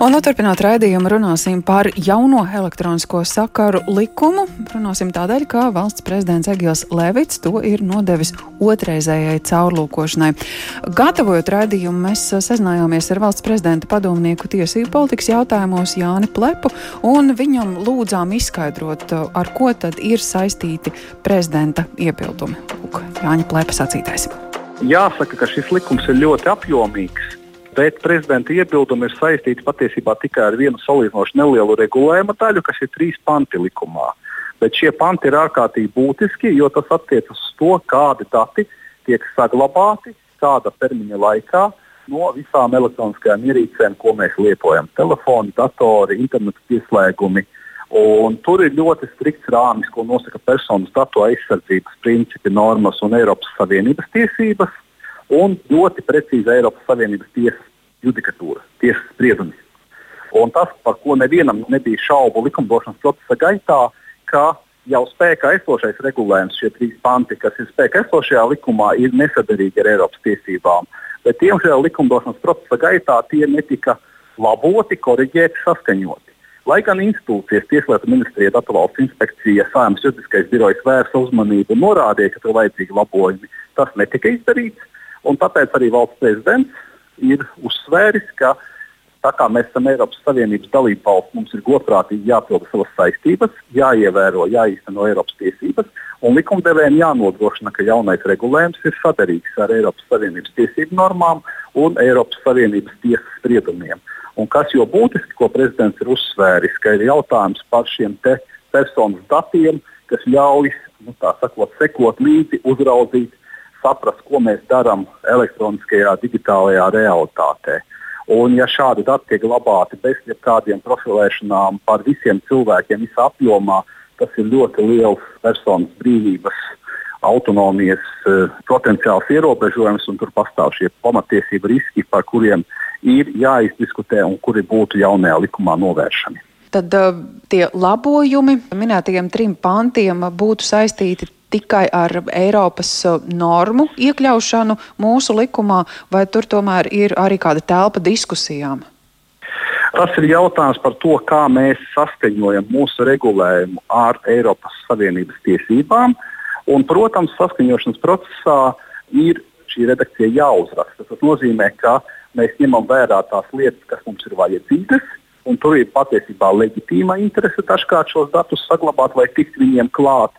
Un, nu, turpinot raidījumu, runāsim par jauno elektronisko sakaru likumu. Runāsim tādēļ, ka valsts prezidents Egils Levits to ir nodevis otrreizējai caurlūkošanai. Gatavojot raidījumu, mēs sazinājāmies ar valsts prezidenta padomnieku tiesību politikas jautājumos Jāni Plepu, un viņam lūdzām izskaidrot, ar ko tad ir saistīti prezidenta iebildumi. Lūk, Jāņa Plepa sacītais. Jāsaka, ka šis likums ir ļoti apjomīgs bet prezidenta iebildumi ir saistīti patiesībā tikai ar vienu salīdzinoši nelielu regulējuma daļu, kas ir trīs panti likumā. Bet šie panti ir ārkārtīgi būtiski, jo tas attiecas uz to, kādi dati tiek saglabāti kāda termiņa laikā no visām elektroniskajām ierīcēm, ko mēs lietojam. Telefoni, datori, interneta pieslēgumi. Un tur ir ļoti strikts rāmis, ko nosaka personas datu aizsardzības principi, normas un Eiropas Savienības tiesības un ļoti precīza Eiropas Savienības tiesas judikatūra, tiesas spriedumi. Un tas, par ko nevienam nebija šaubu likumdošanas procesa gaitā, ka jau spēkā esošais regulējums, šie trīs panti, kas ir spēkā esošajā likumā, ir nesadarīgi ar Eiropas tiesībām. Bet, diemžēl, likumdošanas procesa gaitā tie netika laboti, korģēti, saskaņoti. Lai gan institūcijas, Tieslietu ministrija, Datu valsts inspekcija, Sājumas juridiskais birojs vērsa uzmanību un norādīja, ka tur vajadzīgi labojumi, tas netika izdarīts. Tāpēc arī valsts prezidents ir uzsvēris, ka tā kā mēs esam Eiropas Savienības dalība valsts, mums ir godprātīgi jāpilda savas saistības, jāievēro, jāīsteno Eiropas tiesības, un likumdevējiem jānodrošina, ka jaunais regulējums ir sadarīgs ar Eiropas Savienības tiesību normām un Eiropas Savienības tiesas spriedumiem. Un kas jau būtiski, ko prezidents ir uzsvēris, ka ir jautājums par šiem personas datiem, kas ļauj nu, sakot, sekot līdzi, uzraudzīt saprast, ko mēs darām elektroniskajā, digitālajā realitātē. Un, ja šādi dati tiek glabāti bez jebkādiem profilēšanām par visiem cilvēkiem visā apjomā, tas ir ļoti liels personas brīvības, autonomijas uh, potenciāls ierobežojums, un tur pastāv šie pamatiesību riski, par kuriem ir jāizdiskutē un kuri būtu jaunajā likumā novēršami. Tad uh, tie labojumi minētajiem trim pantiem būtu saistīti tikai ar Eiropas uh, normu iekļaušanu mūsu likumā, vai tur tomēr ir arī kāda telpa diskusijām? Tas ir jautājums par to, kā mēs saskaņojam mūsu regulējumu ar Eiropas Savienības tiesībām. Un, protams, saskaņošanas procesā ir šī redakcija jāuzraksta. Tas nozīmē, ka mēs ņemam vērā tās lietas, kas mums ir vajadzīgas, un tur ir patiesībā leģitīma interese dažkārt šos datus saglabāt vai tikt viņiem klāt.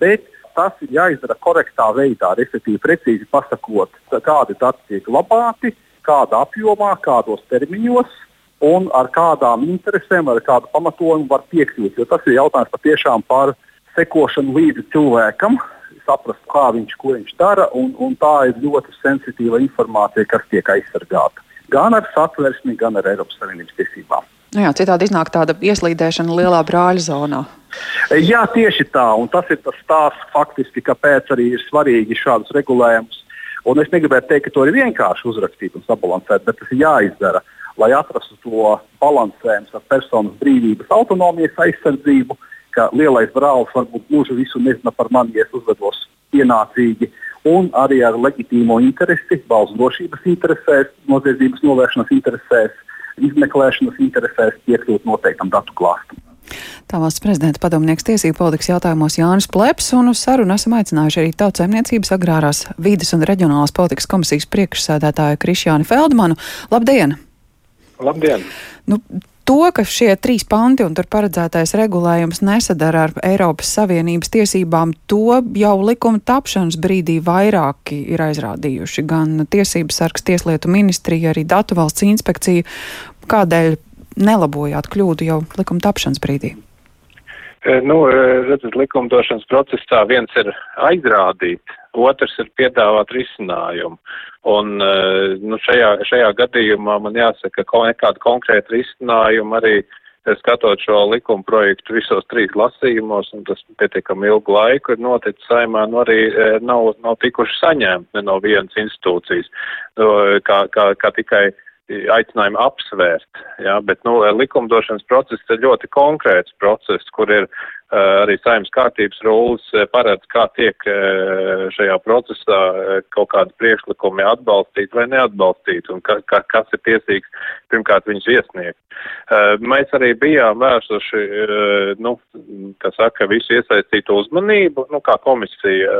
Bet tas ir jāizdara korektā veidā, respektīvi precīzi pasakot, kādi dati tiek glabāti, kādā apjomā, kādos termiņos un ar kādām interesēm, ar kādu pamatojumu var piekļūt. Jo tas ir jautājums patiešām par sekošanu līdzi cilvēkam, saprast, kā viņš, ko viņš dara, un, un tā ir ļoti sensitīva informācija, kas tiek aizsargāta gan ar satversmi, gan ar Eiropas Savienības tiesībām. Nu jā, citādi iznāk tāda ieslīdēšana lielā brāļa zonā. Jā, tieši tā. Un tas ir tas stāsts faktiski, kāpēc arī ir svarīgi šādus regulējumus. Un es negribētu teikt, ka to ir vienkārši uzrakstīt un sabalansēt, bet tas ir jāizdara, lai atrastu to balansējumu ar personas brīvības, autonomijas aizsardzību, ka lielais brālis varbūt gluži visu nezina par mani, ja es uzvedos pienācīgi, un arī ar leģitīmo interesi, valsts drošības interesēs, noziedzības novēršanas interesēs, izmeklēšanas interesēs piekļūt noteiktam datu klāstam. Tā valsts prezidenta padomnieks tiesību politikas jautājumos Jānis Pleps un uz sarunu esam aicinājuši arī tautsēmniecības agrārās vīdes un reģionālās politikas komisijas priekšsēdētāju Krišjāni Feldmanu. Labdien! Labdien! Nu, To, ka šie trīs panti un tur paredzētais regulējums nesadara ar Eiropas Savienības tiesībām, to jau likuma tapšanas brīdī vairāki ir aizrādījuši. Gan Tiesības sargs, Tieslietu ministrija, arī Datu valsts inspekcija. Kādēļ nelabojāt kļūdu jau likuma tapšanas brīdī? E, nu, e, redzat, likumdošanas procesā viens ir aizrādīt, otrs ir piedāvāt risinājumu. Un e, nu, šajā, šajā gadījumā man jāsaka, ka nekāda konkrēta risinājuma arī skatot šo likuma projektu visos trīs lasījumos, un tas pietiekami ilgu laiku ir noticis saimā, nu arī nav, nav tikuši saņemti ne no vienas institūcijas, kā, kā, kā tikai aicinājumu apsvērt, jā, bet, nu, likumdošanas process ir ļoti konkrēts process, kur ir arī saimnes kārtības rullis paredz, kā tiek šajā procesā kaut kādi priekšlikumi atbalstīt vai neatbalstīt un ka, ka, kas ir tiesīgs pirmkārt viņus iesniegt. Mēs arī bijām vērsuši, nu, kā saka, visu iesaistīto uzmanību, nu, kā komisija,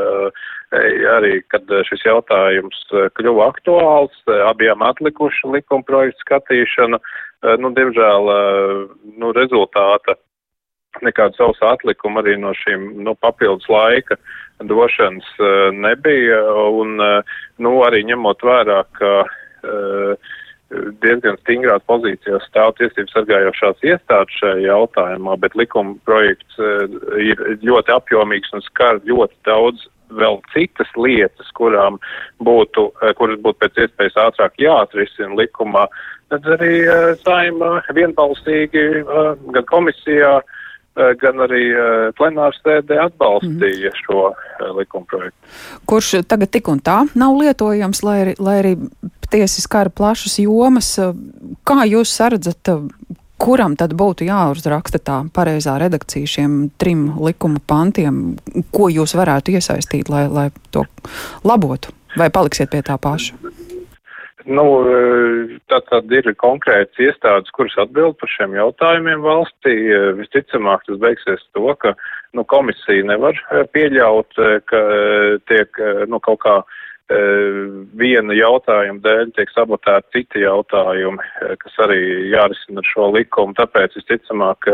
arī, kad šis jautājums kļuva aktuāls, abiem atlikuši likuma projektu skatīšanu, nu, diemžēl, nu, rezultāta nekāda savas atlikuma arī no šīm nu, papildus laika došanas uh, nebija. Un, uh, nu, arī ņemot vērā, ka uh, diezgan stingrās pozīcijās stāv tiesību sargājošās iestādes šajā jautājumā, bet likuma projekts ir ļoti apjomīgs un skar ļoti daudz vēl citas lietas, kurām būtu, kuras būtu pēc iespējas ātrāk jāatrisina likumā, tad arī saima vienbalsīgi gan komisijā, uh, gan arī eh, plenārs sēdē atbalstīja mm. šo eh, likumprojektu. Kurš tagad tik un tā nav lietojams, lai arī, lai arī tiesa skara plašas jomas. Kā jūs sardzat, kuram tad būtu jāuzraksta tā pareizā redakcija šiem trim likuma pantiem, ko jūs varētu iesaistīt, lai, lai to labotu? Vai paliksiet pie tā paša? Nu, e, tā tad ir konkrēts iestādes, kuras atbild par šiem jautājumiem valstī. E, visticamāk, tas beigsies to, ka nu, komisija nevar e, pieļaut, ka tiek nu, kaut kā viena jautājuma dēļ tiek sabotēti citi jautājumi, kas arī jārisina ar šo likumu. Tāpēc visticamāk,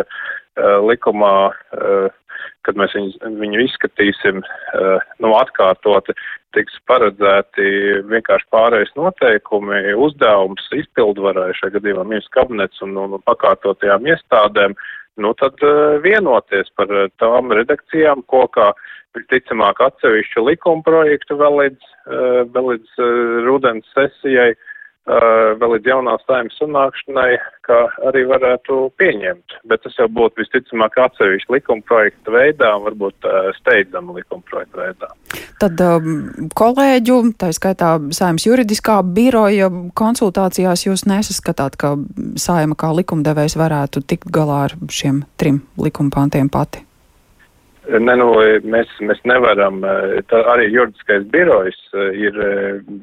likumā kad mēs viņu, viņu izskatīsim, uh, nu, atkārtoti, tiks paredzēti vienkārši pārējais noteikumi, uzdevums izpildvarai, šajā gadījumā ministrs kabinets un, un pakārtotajām iestādēm, nu, tad uh, vienoties par tām redakcijām, ko kā visticamāk atsevišķu likuma projektu vēl līdz, vēl līdz rudens sesijai vēl līdz jaunās saimnes sanākšanai, kā arī varētu pieņemt. Bet tas jau būtu visticamāk atsevišķi likuma projekta veidā, varbūt steidzama likuma projekta veidā. Tad kolēģu, tā skaitā saimnes juridiskā biroja konsultācijās jūs nesaskatāt, ka saima kā likumdevējs varētu tikt galā ar šiem trim likuma pantiem pati? Ne, nu, mēs, mēs nevaram, tā arī juridiskais birojs ir,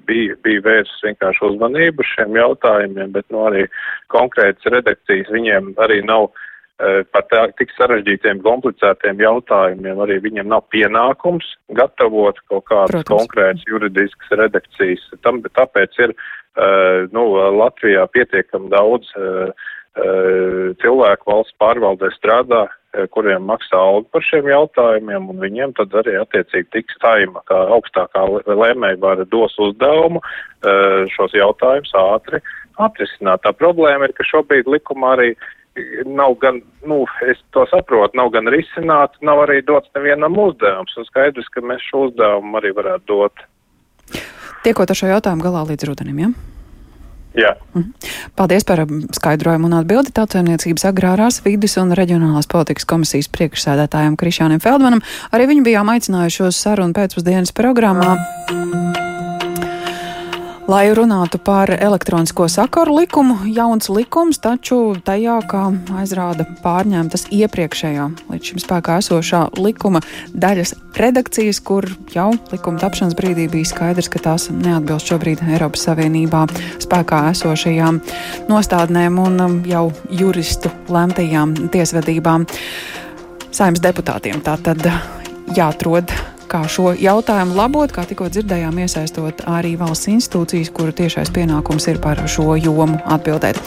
bija, bija vērsts vienkārši uzmanību šiem jautājumiem, bet nu, arī konkrētas redakcijas viņiem arī nav par tā, tik sarežģītiem, komplicētiem jautājumiem, arī viņiem nav pienākums gatavot kaut kādas Protams. konkrētas juridiskas redakcijas. Tam, tāpēc ir nu, Latvijā pietiekam daudz cilvēku valsts pārvaldē strādā, Eh, kuriem maksā algu par šiem jautājumiem, un viņiem tad arī attiecīgi tiks taima, kā augstākā lēmēja vara dos uzdevumu eh, šos jautājumus ātri atrisināt. Tā problēma ir, ka šobrīd likumā arī nav gan, nu, es to saprotu, nav gan risināts, nav arī dots nevienam uzdevums, un skaidrs, ka mēs šo uzdevumu arī varētu dot. Tiekot ar šo jautājumu galā līdz rudenim, ja? Jā. Mhm. Paldies par um, skaidrojumu un atbildi tautsēmniecības agrārās vidas un reģionālās politikas komisijas priekšsēdētājiem Krišānam Feldmanam. Arī viņu bijām aicinājuši uz sarunu pēcpusdienas programmā. Mm lai runātu par elektronisko sakaru likumu. Jauns likums, taču tajā, kā aizrāda pārņemtas iepriekšējā līdz šim spēkā esošā likuma daļas redakcijas, kur jau likuma tapšanas brīdī bija skaidrs, ka tās neatbilst šobrīd Eiropas Savienībā spēkā esošajām nostādnēm un um, jau juristu lemtajām tiesvedībām saimnes deputātiem. Tā tad jāatrod kā šo jautājumu labot, kā tikko dzirdējām, iesaistot arī valsts institūcijas, kuru tiešais pienākums ir par šo jomu atbildēt.